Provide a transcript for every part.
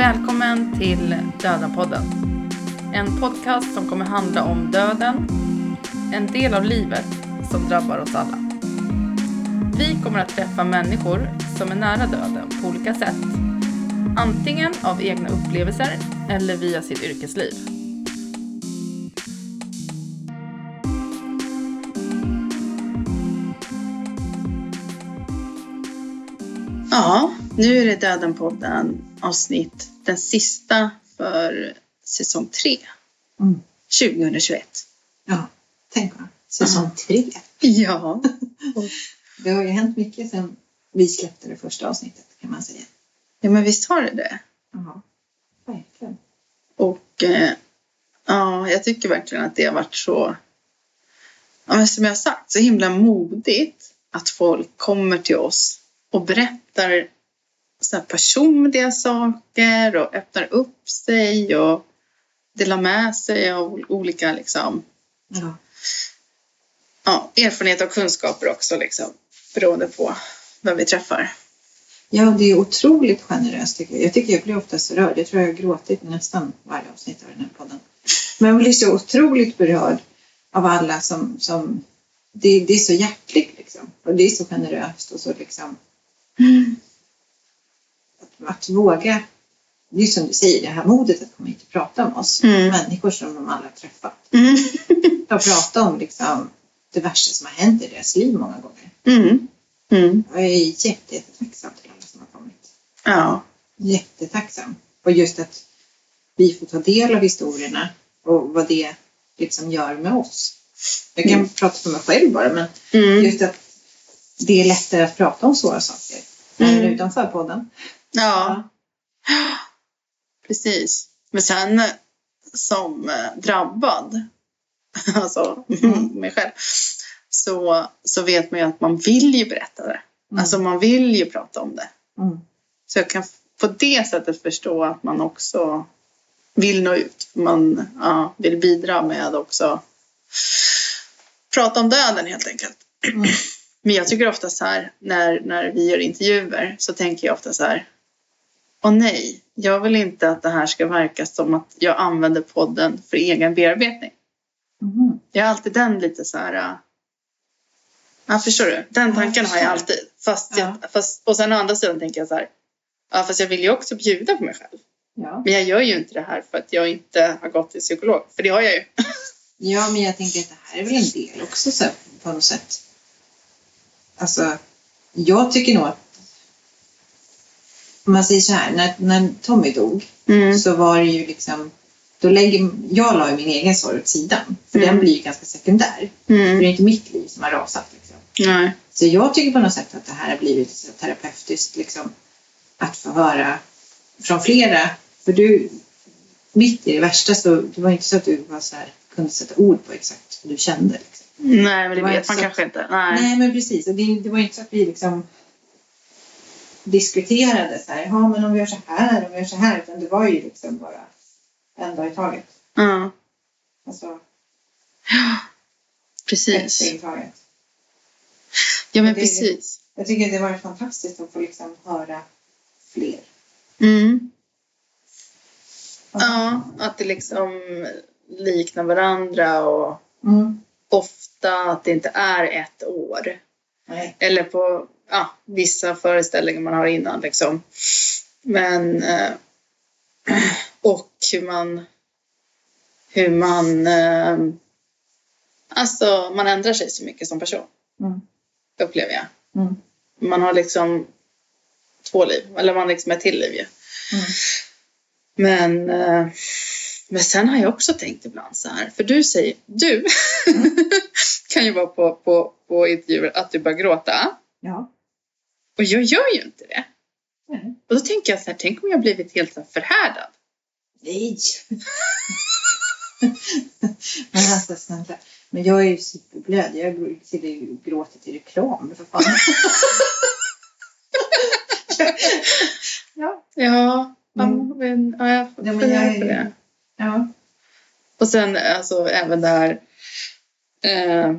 Välkommen till Döden-podden. En podcast som kommer handla om döden, en del av livet som drabbar oss alla. Vi kommer att träffa människor som är nära döden på olika sätt. Antingen av egna upplevelser eller via sitt yrkesliv. Ja, nu är det Döden-podden avsnitt, den sista för säsong tre. Mm. 2021. Ja, tänk vad. Säsong Ja. tre. Ja. Det har ju hänt mycket sedan vi släppte det första avsnittet kan man säga. ja, men visst har det det. Ja, verkligen. Och eh, ja, jag tycker verkligen att det har varit så, ja, som jag sagt, så himla modigt att folk kommer till oss och berättar så personliga saker och öppnar upp sig och delar med sig av olika liksom, Ja. ja, erfarenhet och kunskaper också liksom, beroende på vem vi träffar. ja, det är otroligt generöst tycker jag. Jag tycker jag blir ofta så rörd. Jag tror jag har gråtit nästan varje avsnitt av den här podden. Men jag blir så otroligt berörd av alla som, som det, det är så hjärtligt liksom. Och det är så generöst och så liksom att, att våga det är som du säger, det här modet att komma hit och prata om oss. Mm. Människor som de aldrig har träffat. Mm. och prata om liksom, det värsta som har hänt i deras liv många gånger. Mm. Mm. Jag är jätte, jättetacksam till alla som har kommit. Ja. Jättetacksam. Och just att vi får ta del av historierna och vad det liksom gör med oss. Jag kan Mm. prata för mig själv bara, men Mm. just att det är lättare att prata om svåra saker Mm. än utanför podden. Ja. Precis. Men sen eh, som eh, drabbad, alltså Mm. mig själv, så, så vet man ju att man vill ju berätta det. Mm. Alltså man vill ju prata om det. Mm. Så jag kan på det sättet förstå att man också vill nå ut. Man ja, vill bidra med också prata om döden helt enkelt. Mm. Men jag tycker ofta så här när, när vi gör intervjuer så tänker jag ofta så här. Åh nej, jag vill inte att det här ska verka som att jag använder podden för egen bearbetning. Mhm. Jag har alltid den lite så här. äh, Ja, förstår du? Den Ja, tanken har jag alltid. Fast Ja. jag, fast, och sen å andra sidan tänker jag så här. Ja, fast jag vill ju också bjuda på mig själv. Ja. Men jag gör ju inte det här för att jag inte har gått till psykolog. För det har jag ju. ja, men jag tänker att det här är väl en del också så här, på något sätt. Alltså, jag tycker nog att om man säger så här, när, när Tommy dog Mm. så var det ju liksom då lägger, jag la ju min egen sorg åt sidan. För Mm. den blir ju ganska sekundär. För det är Mm. inte mitt liv som har rasat. Liksom. Nej. Så jag tycker på något sätt att det här har blivit så terapeutiskt. Liksom, att få höra från flera. För du, mitt i det värsta så det var inte så att du var så här, kunde sätta ord på exakt hur du kände. Liksom. Nej, men det Det vet man kanske inte. Nej. Nej, men precis. Och det, det var inte så att vi liksom diskuterade så här, ja men om vi gör så här, om vi gör så här. Utan det var ju liksom bara en dag i taget. Ja, Alltså ett precis. steg i taget. Ja, men Det- precis. Jag tycker det var fantastiskt att få liksom höra fler. Mm. Ja, att det liksom liknar varandra och Mm. ofta att det inte är ett år. Nej. Eller på ja, vissa föreställningar man har innan liksom. Men eh, och hur man hur man eh, alltså man ändrar sig så mycket som person Mm. upplever jag. Mm. Man har liksom två liv, eller man liksom ett till liv ju. Mm. Men, eh, men sen har jag också tänkt ibland så här, för du säger, du kan ju vara på, på, på intervjuer att du börjar gråta. Ja. Och jag gör ju inte det. Nej. Och då tänker jag så här, tänk om jag blivit helt så här förhärdad. Nej. men alltså snälla. Men jag är ju superblöd. Jag sitter ju gråter till reklam för fan. ja. Ja, Mm. men, ja jag Ja, men jag på det. Ja. Och sen alltså även där eh,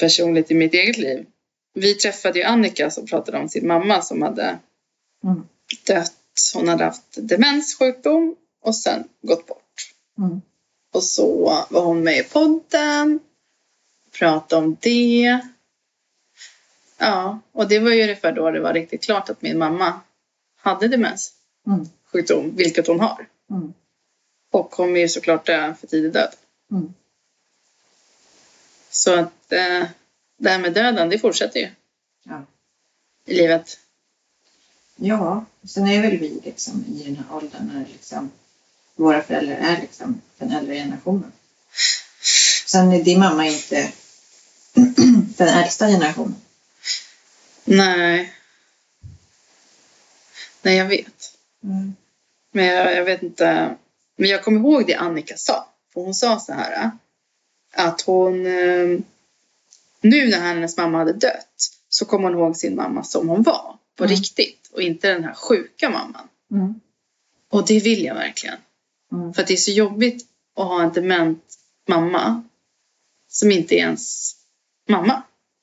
personligt i mitt eget liv. Vi träffade ju Annika som pratade om sin mamma som hade Mm. dött hon hade haft demenssjukdom och sen gått bort. Mm. Och så var hon med i podden, pratade om det. Ja, och det var ju ungefär då det var riktigt klart att min mamma hade demenssjukdom, Mm. vilket hon har. Mm. Och kommer ju såklart dö för tidig död. Mm. Så att eh, det här med döden, det fortsätter ju Ja. i livet. Ja, sen är väl vi liksom i den här åldern när liksom våra föräldrar är liksom den äldre generationen. Sen är din mamma inte den äldsta generationen. Nej. Nej, jag vet. Mm. Men jag, jag vet inte. Men jag kommer ihåg det Annika sa. För hon sa så här. Att hon... Nu när hennes mamma hade dött så kom hon ihåg sin mamma som hon var. På Mm. riktigt. Och inte den här sjuka mamman. Mm. Och det vill jag verkligen. Mm. För att det är så jobbigt att ha en dement mamma. Som inte är ens mamma.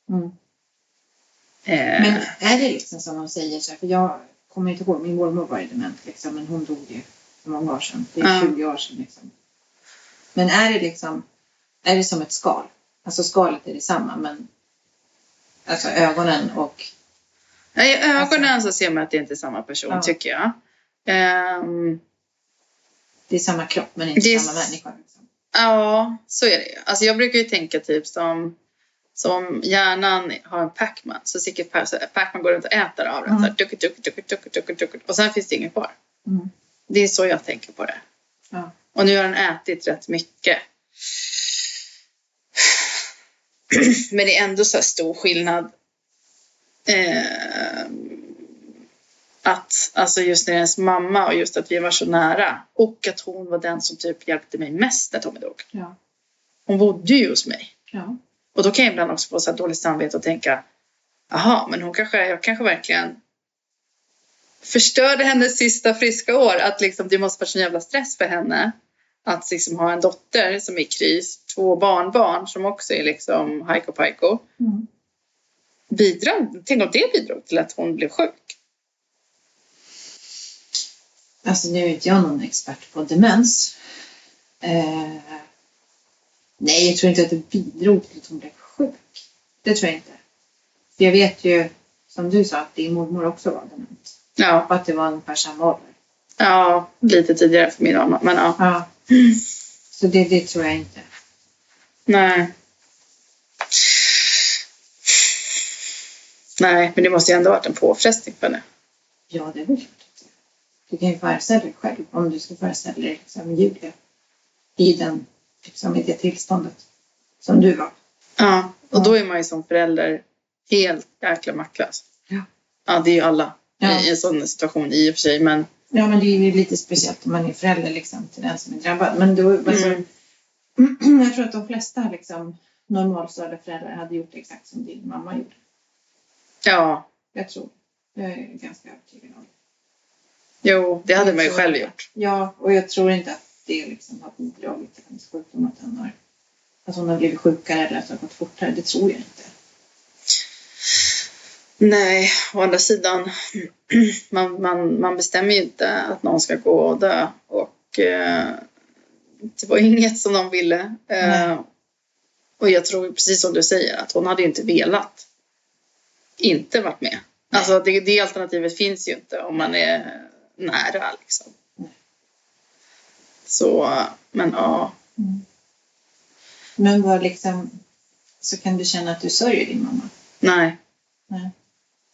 Mm. Eh, Men är det liksom som de säger så här, för jag kommer inte ihåg, min mormor var ju dement liksom, men hon dog ju för många år sedan. Det är Ja. 20 år sedan liksom. Men är det liksom, är det som ett skal? Alltså skalet är detsamma men alltså ögonen och I ögonen så ser man att det inte är samma person Ja. tycker jag. Ehm, det är samma kropp men inte Det samma människa. Liksom. ja, så är det. Alltså jag brukar ju tänka typ som som hjärnan har en Pac-Man så sticker Pac-Man går runt och äter av den. Mm. Duck, duck, duck, duck, duck, duck, och sen finns det inget kvar. Mm. Det är så jag tänker på det. Ja. Och nu har den ätit rätt mycket. Men det är ändå så stor skillnad. Eh, att, alltså just när det är ens mamma och just att vi var så nära. Och att hon var den som typ hjälpte mig mest när Tommy dog. Ja. Hon bodde ju hos mig. Ja. Och då kan jag ibland också få så här dåligt samvete och tänka Jaha, men hon kanske, jag kanske verkligen förstörde hennes sista friska år. Att liksom, det måste vara så jävla stress för henne. Att liksom ha en dotter som är i kris, två barnbarn som också är liksom hajko pajko. Mm. Bidrar, tänk om det bidrog till att hon blev sjuk. Alltså nu är inte jag någon expert på demens. Eh, nej, jag tror inte att det bidrog till att hon blev sjuk. Det tror jag inte. För jag vet ju, som du sa, att din mormor också var dement. Ja, Och att det var ungefär samma ålder. Ja lite tidigare för min mamma. Men ja, Ja. Så det, det tror jag inte. nej. Nej, men det måste ju ändå varit en påfrestning för henne. Ja, det är väl klart. Du kan ju föreställa dig själv, om du ska föreställa dig liksom, Julia i, den, liksom, i det tillståndet som du var. Ja, och då är man ju som förälder helt jäkla maktlös. Ja. Ja, det är ju alla Ja. i en sån situation i och för sig. Men Ja, men det är ju lite speciellt om man är förälder liksom, till den som är drabbad. Men då, alltså, Mm. jag tror att de flesta liksom, normalstörda föräldrar hade gjort exakt som din mamma gjorde. ja, Jag tror. Jag är ganska övertygad om det. jo, det hade man ju själv gjort. Ja, och jag tror inte att det liksom har bidragit till hennes sjukdom. Att, han har, att hon har blivit sjukare eller att det har gått fortare. Det tror jag inte. Nej, å andra sidan, man, man, man bestämmer ju inte att någon ska gå och dö. Och eh, det var inget som de ville. Eh, och jag tror precis som du säger att hon hade ju inte velat inte varit med. Alltså det, det alternativet finns ju inte om man är nära liksom. Nej. Så, men ja. Men vad liksom, så kan du känna att du sörjer din mamma? Nej. Nej.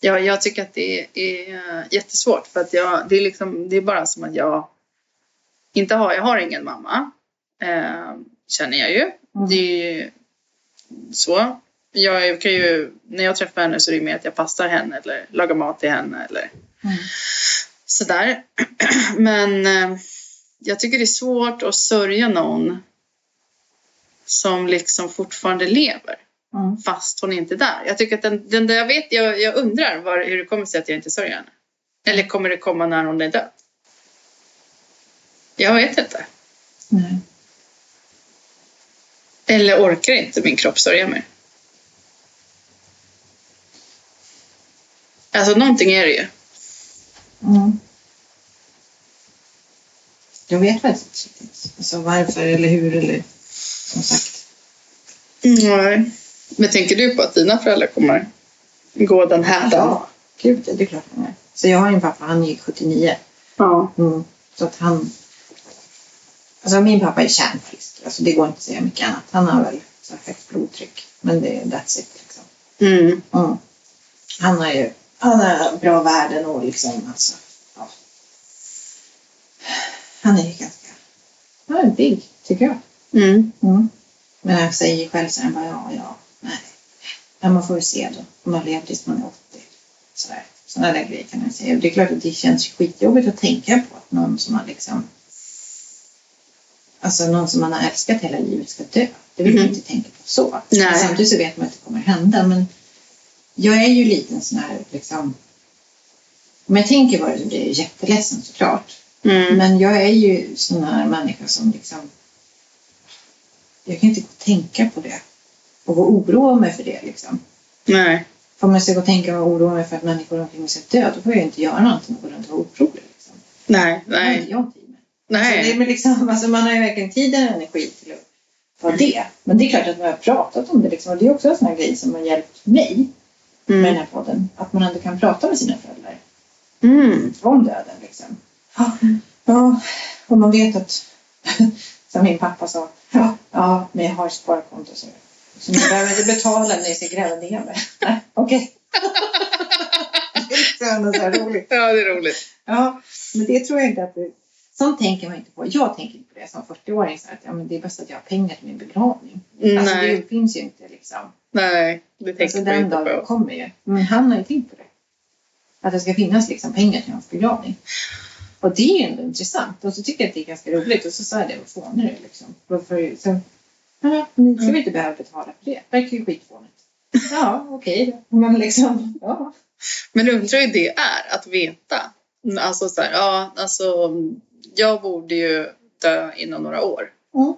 Ja, jag tycker att det är eh, jättesvårt för att jag, det, är liksom, det är bara som att jag inte har, jag har ingen mamma. Eh, känner jag ju. Mm. Det är ju så. Jag kan ju, när jag träffar henne så är det mer att jag passar henne eller lagar mat till henne eller Mm. sådär. Men eh, jag tycker det är svårt att sörja någon som liksom fortfarande lever Mm. fast hon inte är där. Jag tycker att den, den där jag vet, jag, jag undrar var, hur det kommer sig att jag inte sörjer henne. Eller kommer det komma när hon är död? Jag vet inte. Nej. Eller orkar inte min kropp sörja mig? Alltså någonting är det ju. Mm. Jag vet faktiskt inte. Alltså varför eller hur eller som sagt. Nej. Men tänker du på att dina föräldrar kommer gå den här dagen? Ja, gud det är klart han är. Så jag har en pappa, han är 79. Ja. Mm. Så att han... Alltså min pappa är kärnfrisk. Alltså det går inte att säga mycket annat. Han har väl så högt blodtryck. Men det är that's it liksom. Mm. Mm. Han har ju han har bra värden och liksom alltså, ja. Han är ju ganska, han är big tycker jag. Mm. Mm. Men jag säger själv så här, bara, ja, ja, nej. Ja, man får väl se då. Om man lever tills man är 80. Sådär. Sådana där grejer kan jag säga. Och det är klart att det känns skitjobbigt att tänka på att någon som man liksom Alltså någon som man har älskat hela livet ska dö. Det vill man Mhm. inte tänka på så. Nej. Men Samtidigt så vet man att det kommer hända. Men jag är ju lite en sån här liksom om jag tänker på det så blir jag jätteledsen såklart. Mm. Men jag är ju sån här människa som liksom jag kan inte gå och tänka på det och oroa mig för det liksom. Nej. För om jag ska gå och tänka och oroa mig för att människor omkring mig ska dö, då får jag inte göra någonting och gå runt och vara orolig. Liksom. Nej. Det Nej. jag tid med. Alltså, det är Nej. liksom, alltså man har ju verkligen tid och energi till att vara det. Men det är klart att man har pratat om det liksom, och det är också en sån här grej som har hjälpt mig med den Mm. här podden. Att man ändå kan prata med sina föräldrar Mm. om döden. Liksom. Ja, ja, och man vet att, som min pappa sa, ja, ja men jag har sparkonto så, så ni behöver inte betala när ni ska gräva ner mig. Nej, Okej. Det är så roligt. Ja, det är roligt. Ja, men det tror jag inte att det... Sånt tänker man inte på. Jag tänker inte på det som 40-åring. Så att, ja, men det är bäst att jag har pengar till min begravning. Alltså, Nej. det finns ju inte liksom. Nej. Det tänker Alltså, den inte dagen på. kommer ju. Men han har ju tänkt på det. Att det ska finnas liksom pengar till hans begravning. Och det är ju ändå intressant. Och så tycker jag att det är ganska roligt. Och så sa jag det, vad fånig du liksom. Varför, så, ja, ni ska väl inte behöva betala för det. Det verkar ju skitfånigt. Ja, okej då. Men liksom, ja. Men undrar hur det är att veta. Alltså så här, ja, alltså jag borde ju dö inom några år. Mm.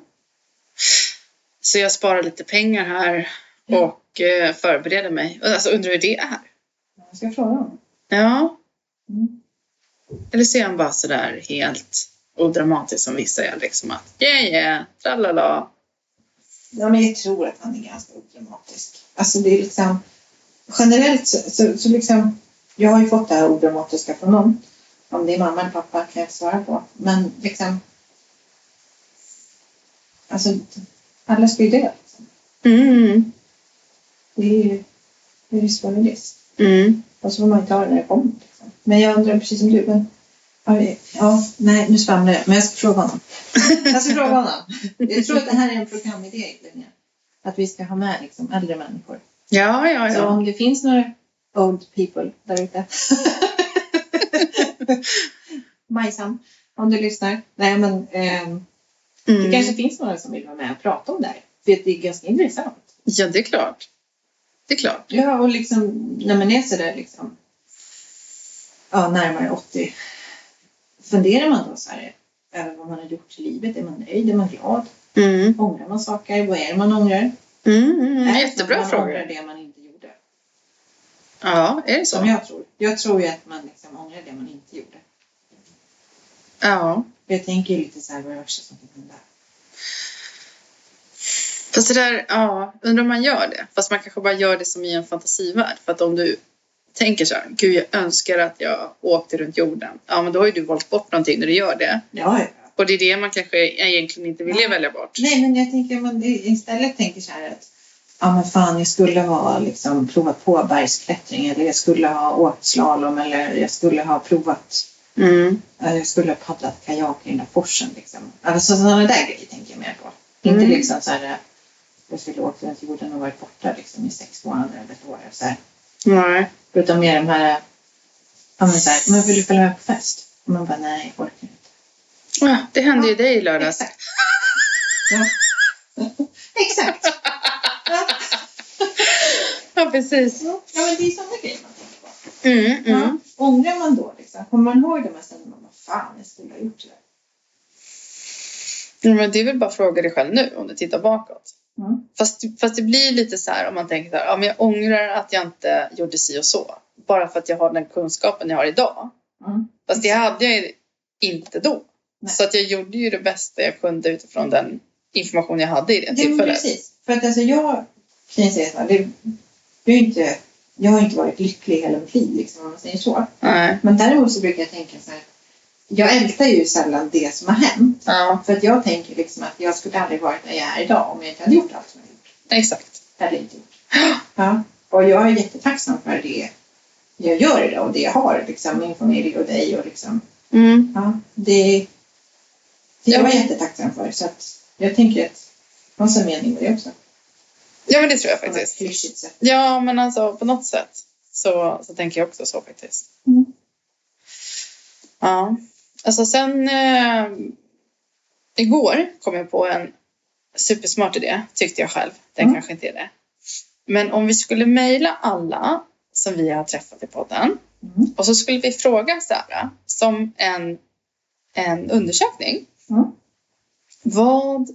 Så jag sparar lite pengar här Mm. och eh, förbereder mig. Alltså undrar hur det är. Jag ska fråga honom. Ja. Mm. Eller ser han bara sådär helt odramatisk som vissa är liksom att yeah yeah, tralala. Ja, men jag tror att han är ganska odramatisk. Alltså det är liksom generellt så, så, så liksom jag har ju fått det här odramatiska från någon. Om det är mamma eller pappa kan jag svara på. Men liksom alltså alla ska ju dö. Liksom. Mm. Det är ju det är ju. Mm. Och så får man ju ta det när det kommer. Liksom. Men jag undrar precis som du. Men, ja, nej nu svamlar jag. Men jag ska fråga honom. Jag ska fråga honom. Jag tror att det här är en programidé. Linnea. Att vi ska ha med liksom, äldre människor. Ja, ja, Så ja. om det finns några old people där ute. Majsan, om du lyssnar. Nej men det Mm. kanske finns några som vill vara med och prata om det här. För det är ganska intressant. Ja, det är klart. Det är klart. Ja, och liksom när man är sådär liksom ja, närmare 80 funderar man då så här över vad man har gjort i livet. Är man nöjd? Är man glad? Mm. Ångrar man saker? Vad är det man ångrar? Mm, mm. är det så att Jättebra man ångrar fråga. det man inte gjorde? Ja, är det Som så? jag tror. Jag tror ju att man liksom ångrar det man inte gjorde. Ja. Jag tänker ju lite så här vad är det värsta som kan hända? Fast det där, ja, undrar om man gör det. Fast man kanske bara gör det som i en fantasivärld. För att om du tänker så här, gud jag önskar att jag åkte runt jorden. Ja, men då har ju du valt bort någonting när du gör det. Ja, ja. Och det är det man kanske egentligen inte ville Nej. välja bort. Nej, men jag tänker man istället tänker så här att ja men fan jag skulle ha liksom provat på bergsklättring eller jag skulle ha åkt slalom eller jag skulle ha provat Mm. eh, jag skulle ha paddlat kajak i den där forsen liksom. Alltså sådana där grejer tänker jag mer på. Mm. Inte liksom så här jag skulle åkt runt jorden och varit borta liksom i sex månader eller ett år så här. Nej. Utan mer de här ja men så här, men vill du följa med på fest? Och man bara nej, jag orkar inte. Ja, det hände ju dig i lördags. Exakt. Ja. Exakt. Ja. Precis. Ja, men det är sådana grejer man tänker på. Mm, mm. Ja. Ångrar man då liksom? Kommer man ihåg de här stundena? Man bara, fan, jag skulle ha gjort det där. Mm, Men det är väl bara att fråga dig själv nu om du tittar bakåt. Mm. Fast, fast det blir lite så här om man tänker här, ja, men jag ångrar att jag inte gjorde si och så. Bara för att jag har den kunskapen jag har idag. Mm. Fast det hade jag inte då. Nej. Så att jag gjorde ju det bästa jag kunde utifrån den information jag hade i det tillfället. precis. För att alltså jag kan ju säga så här, det, det är inte, jag har inte varit lycklig hela mitt liv, liksom, om man säger så. Nej. Men däremot så brukar jag tänka så här, jag ältar ju sällan det som har hänt. Ja, För att jag tänker liksom att jag skulle aldrig varit där jag är idag om jag inte hade gjort allt som jag gjort. exakt. Det hade jag inte gjort. Ja. Och jag är jättetacksam för det jag gör idag och det jag har, liksom min familj och dig och liksom, Mm. ja, det, det Ja. jag är jättetacksam för. Så att jag tänker att det måste ha mening med det också. Ja, men det tror jag På ett faktiskt. klyschigt sätt. Ja, men alltså på något sätt så, så tänker jag också så faktiskt. Mm. Ja, alltså sen eh, igår kom jag på en supersmart idé, tyckte jag själv. Den Mm. kanske inte är det. Men om vi skulle mejla alla som vi har träffat i podden Mm. och så skulle vi fråga så här, som en, en undersökning Mm. vad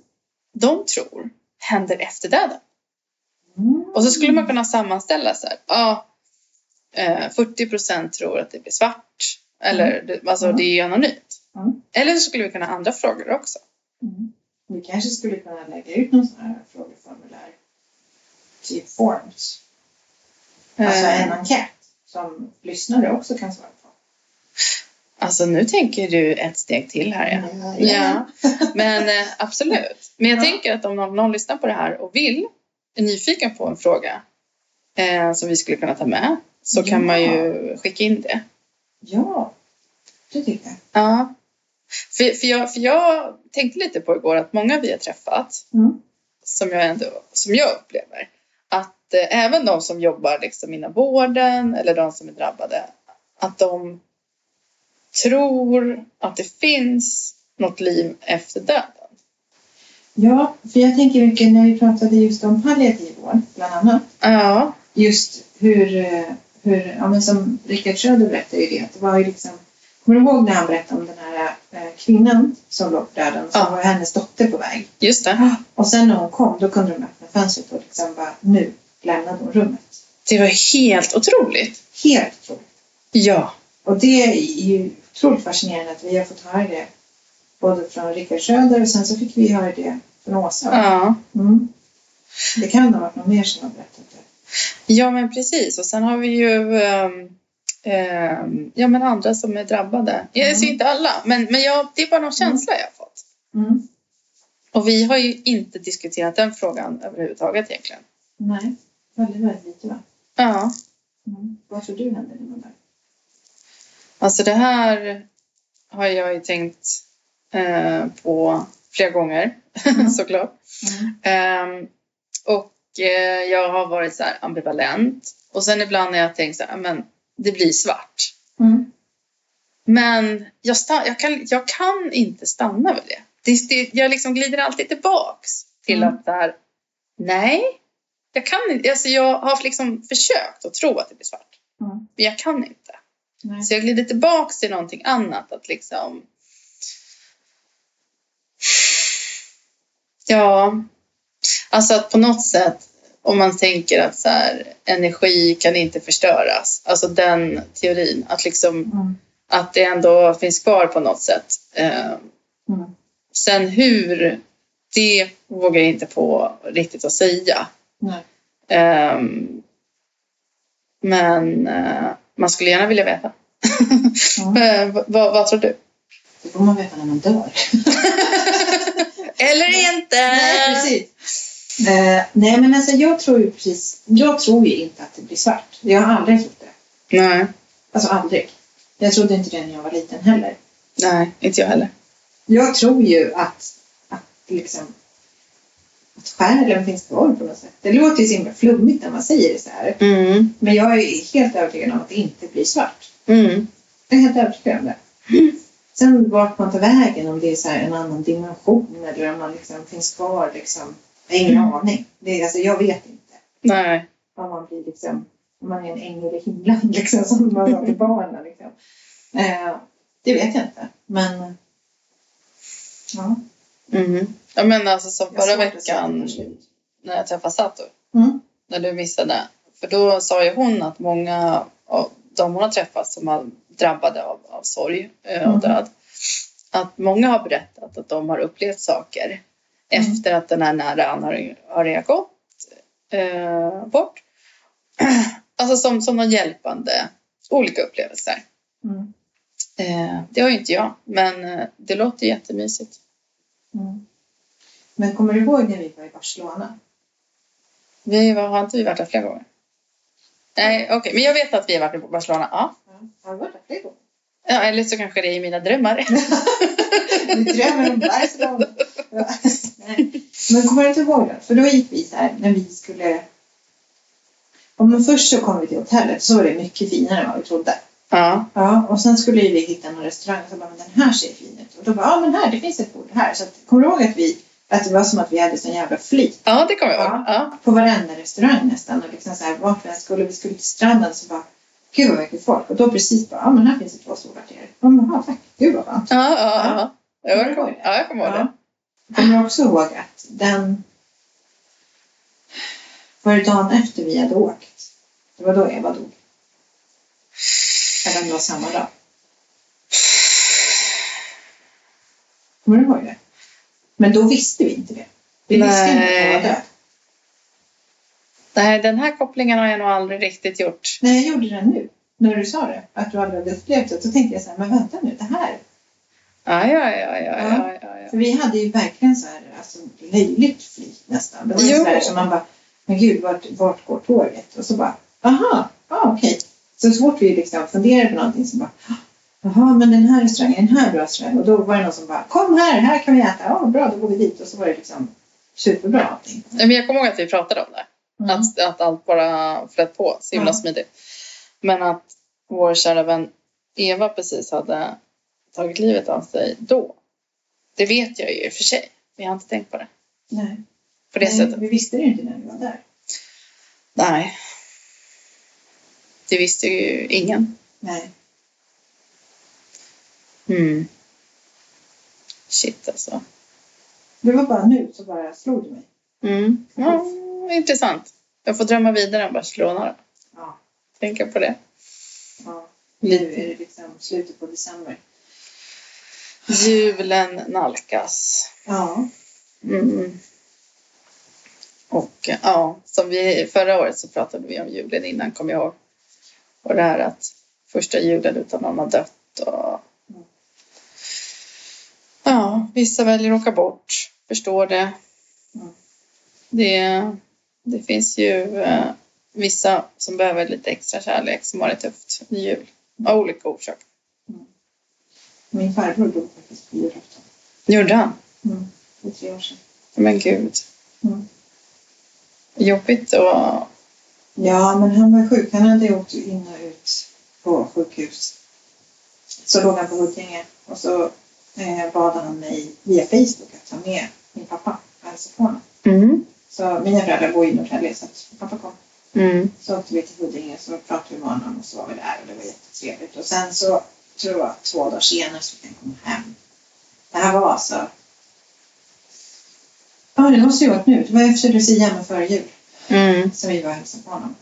de tror händer efter döden. Mm. Och så skulle man kunna sammanställa så här. Ja, eh, 40 procent tror att det blir svart. Eller det- alltså Mm. det är ju anonymt. Mm. Eller så skulle vi kunna ha andra frågor också. Mm. Vi kanske skulle kunna lägga ut någon sån här frågeformulär. Typ forms. Alltså Eh, en enkät som lyssnare också kan svara på. alltså nu tänker du ett steg till här ja. Ja, men eh, absolut. Men jag Ja. tänker att om någon, någon lyssnar på det här och vill, är nyfiken på en fråga eh, som vi skulle kunna ta med så kan Ja. man ju skicka in det. Ja, det tycker jag. Ja. För, för, jag, för jag tänkte lite på igår att många vi har träffat Mm. som jag, ändå, som jag upplever att eh, även de som jobbar liksom inom vården eller de som är drabbade att de tror att det finns något liv efter döden. Ja, för jag tänker mycket när vi pratade just om palliativ vård, bland annat. Ja. Just hur, eh, hur ja men som Rickard Söder berättade ju det, att det var ju liksom Kommer du ihåg när han berättade om den här eh, kvinnan som låg på döden, som Ja. var hennes dotter på väg? Just det. Och sen när hon kom, då kunde de öppna fönstret och liksom bara, nu lämnade hon rummet. Det var helt otroligt. Helt otroligt. Ja. Och det är ju otroligt fascinerande att vi har fått höra det både från Rickard Söder och sen så fick vi höra det från Åsa. Ja. Mm. Det kan ha varit någon mer som har berättat det. Ja, men precis. Och sen har vi ju ehm, ja, men andra som är drabbade. Jag Mm. ser inte alla, men, men jag, det är bara någon känsla jag har fått. Mm. Och vi har ju inte diskuterat den frågan överhuvudtaget egentligen. Nej, väldigt, väldigt lite va? Ja. Mm. Vad tror du händer man dör? Alltså det här har jag ju tänkt eh, på flera gånger Mm. såklart. Mm. Ehm, och eh, jag har varit så här ambivalent. Och sen ibland har jag tänkt så här, men det blir svart. Mm. Men jag, jag, kan, jag kan inte stanna vid det. det, det jag liksom glider alltid tillbaks till Mm. att där, nej, jag kan inte. Alltså jag har liksom försökt att tro att det blir svart. Mm. Men jag kan inte. Nej. Så jag glider tillbaks till någonting annat. Att liksom... Ja, alltså att på något sätt om man tänker att så här, energi kan inte förstöras. Alltså den teorin. Att, liksom, Mm. att det ändå finns kvar på något sätt. Eh, Mm. sen hur, det vågar jag inte på riktigt att säga. Nej. Ehm, men eh, man skulle gärna vilja veta. Mm. Eh, vad, vad tror du? Det får man veta när man dör. Eller inte! Nej, precis. Eh, nej, men alltså jag tror ju precis, jag tror ju inte att det blir svart. Jag har aldrig trott det. Nej, Alltså aldrig. Jag trodde inte det när jag var liten heller. nej, inte jag heller. Jag tror ju att, att liksom att själen finns kvar på något sätt. Det låter ju så himla flummigt när man säger det så här. Mm. Men jag är helt övertygad om att det inte blir svart. Mm. Jag är helt övertygad om det. Sen vart man tar vägen, om det är så här en annan dimension eller om man liksom finns kvar liksom. Jag har ingen Mm. aning. Det är, alltså, jag vet inte. Nej. Om man blir liksom, om man är en ängel i himlen liksom som man sa till barnen liksom. Eh, det vet jag inte. Men ja. Mm. Jag menar alltså som jag har förra veckan när jag träffade Sato. Mm. När du missade. För då sa ju hon att många av de hon har träffat som var drabbade av, av sorg eh, och Mm. död. att många har berättat att de har upplevt saker Mm. efter att den här nära anhöriga har gått eh, bort. Alltså som, som någon hjälpande, olika upplevelser. Mm. Eh, det har ju inte jag, men eh, det låter jättemysigt. Mm. Men kommer du ihåg när vi var i Barcelona? Vi var, har inte vi varit där flera gånger? Nej, okej. Men jag vet att vi har varit i Barcelona. Ja. Ja. Har du varit där flera gånger? ja, eller så kanske det är i mina drömmar. Du drömmer om Barcelona. Men kommer du inte ihåg det? För då gick vi så här när vi skulle... Ja, men först så kom vi till hotellet så var det mycket finare än vad vi trodde. Ja. Ja, och sen skulle vi hitta någon restaurang så bara, men den här ser fin ut. Och då bara, ja men här, det finns ett bord här. Så att, kommer du ihåg att vi, att det var som att vi hade sån jävla flit ja, det kommer jag ihåg. Ja. Ja. på varenda restaurang nästan. Och liksom så här, vart vi än skulle, vi skulle till stranden så bara, gud vad mycket folk. Och då precis bara, ja men här finns det två stolar till er. Ja men tack, gud vad skönt. Ja, ja, ja. Ja, jag kommer, ihåg det? Ja, jag kommer också ihåg att den... Var det dagen efter vi hade åkt? Det var då Eva dog. Eller om det var samma dag. Kommer du ihåg det? Men då visste vi inte det. Vi visste inte att hon var Nej. död. Nej, den här kopplingen har jag nog aldrig riktigt gjort. När jag gjorde det nu, när du sa det, att du aldrig hade upplevt det, så tänkte jag så här, men vänta nu, det här. Ja, ja, ja, ja, ja, ja, ja. För vi hade ju verkligen så här, alltså löjligt flit nästan. Det var Jo. så här som man bara, men gud, vart, vart går tåget? Och så bara, aha, ja okej. Så så fort vi liksom funderade på någonting så bara, jaha, men den här restaurangen, den här bra restaurang. Och då var det någon som bara, kom här, här kan vi äta. Ja, bra, då går vi dit. Och så var det liksom superbra allting. Men jag kommer ihåg att vi pratade om det. Mm. Att, att allt bara flöt på så himla Ja. smidigt. Men att vår kära vän Eva precis hade tagit livet av sig då. Det vet jag ju i och för sig. Men jag har inte tänkt på det. Nej, På det Nej, sättet. vi visste det ju inte när vi var där. Nej. Det visste ju ingen. Nej. Mm. Shit alltså. Det var bara nu så bara slog det mig. Mm. Ja, intressant. Jag får drömma vidare om Barcelona då. Ja. Tänka på det. ja. Nu är det liksom slutet på december. Julen nalkas. Ja. Mm. Och ja, som vi förra året så pratade vi om julen innan, kom jag ihåg. Och det här att första julen utan någon har dött och ja, vissa väljer att åka bort, förstår det. Mm. Det, det finns ju eh, vissa som behöver lite extra kärlek som har det tufft i jul av olika orsaker. Min farbror dog faktiskt på julafton. Gjorde han? Mm. För tre år sedan. Men gud. Mm. Jobbigt och Ja, men han var sjuk. Han hade åkt in och ut på sjukhus. Så låg han på Huddinge och så eh, bad han mig via Facebook att ta med min pappa och hälsa på honom. mm. Så mina föräldrar bor i Norrtälje så att pappa kom. Mm. Så åkte vi till Huddinge så pratade vi med honom och så var vi där och det var jättetrevligt. Och sen så tror jag två dagar senare så fick han komma hem. Det här var alltså... Ja, det måste ju varit nu. Det var efter Lucia men före jul Mm. som vi var och hälsade på honom.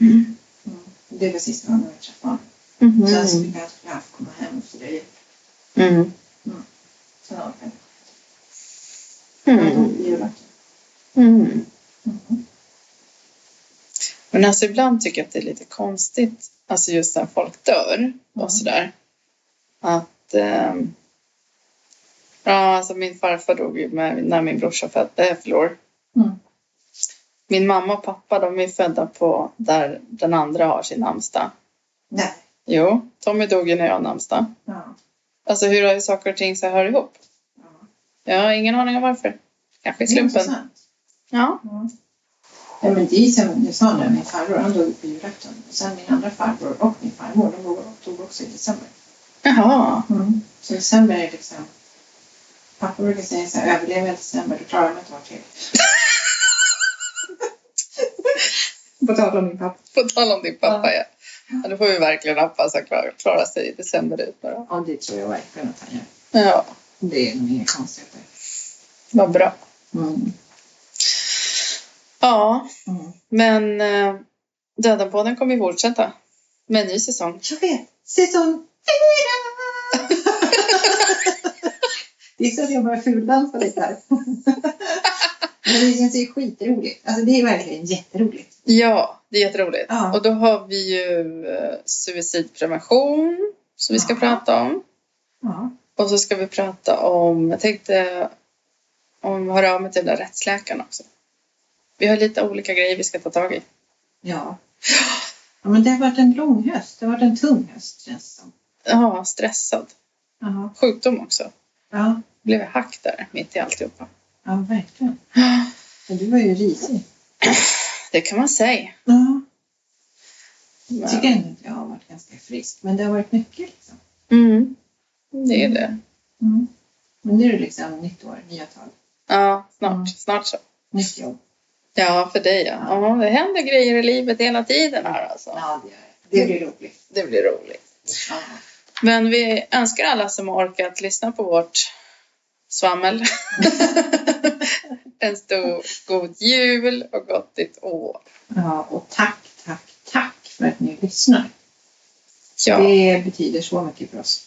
Mm. Mm. Det var sista gången vi träffade honom. Mm. Sen så fick han komma hem och fira jul. Mm. Sen åkte han. Han Mm. dog i julafton. Mm. Mm. Men alltså ibland tycker jag att det är lite konstigt, alltså just när folk dör Mm. och sådär. Att, ehm, ja alltså min farfar dog ju med, när min brorsa föd, äh, förlor. Mm. Min mamma och pappa de är födda på där den andra har sin namnsdag. Nej. Jo, Tommy dog ju när jag har namnsdag. Ja. Alltså hur har saker och ting så hör ihop? ja. Jag har ingen aning om varför. Kanske i slumpen. Ja. Ja. Ja, men det är som jag sa nu, min farbror han dog på julafton. Sen min andra farbror och min farmor de dog- också i december. Jaha. Så december är liksom... Pappa brukar säga så här, överlever jag december då klarar jag mig ett år till. På tal om min pappa. På tal om din pappa ja. ja. Då får vi verkligen hoppas att klara, klara sig i december ut nu då. Ja, det tror jag verkligen att han gör. Ja, Det är nog inga konstigheter. vad bra. Mm. Ja, Mm. men eh, Dödenpodden kommer ju fortsätta med en ny säsong. Jag vet! Säsong fyra! Visst att jag bara fuldansar lite här. Men det känns ju skitroligt. Alltså det är verkligen jätteroligt. Ja, det är jätteroligt. Ja. Och då har vi ju eh, suicidprevention som vi ska Ja. prata om. Ja. Och så ska vi prata om, jag tänkte om höra av mig till den där rättsläkaren också. Vi har lite olika grejer vi ska ta tag i. Ja. ja. Men det har varit en lång höst. Det har varit en tung höst känns det som. Ja, stressad. Ja. Sjukdom också. Ja, Blev hack där mitt i alltihopa. ja verkligen. Men du var ju risig. Det kan man säga. Ja. Jag tycker ändå att jag har varit ganska frisk. Men det har varit mycket liksom. mm, det är det. Mm. Men nu är det liksom nytt år, nya tag, Ja, snart, Mm. snart så. nytt jobb. Ja, för dig ja. ja. Det händer grejer i livet hela tiden här alltså. Ja, det det. Blir roligt. Det blir roligt. Ja. Men vi önskar alla som har orkat lyssna på vårt svammel en stor god jul och gott nytt år. ja, och tack, tack, tack för att ni lyssnar. Ja, Det betyder så mycket för oss.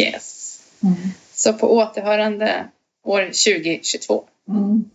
yes. Mm. Så på återhörande år 2022. Mm.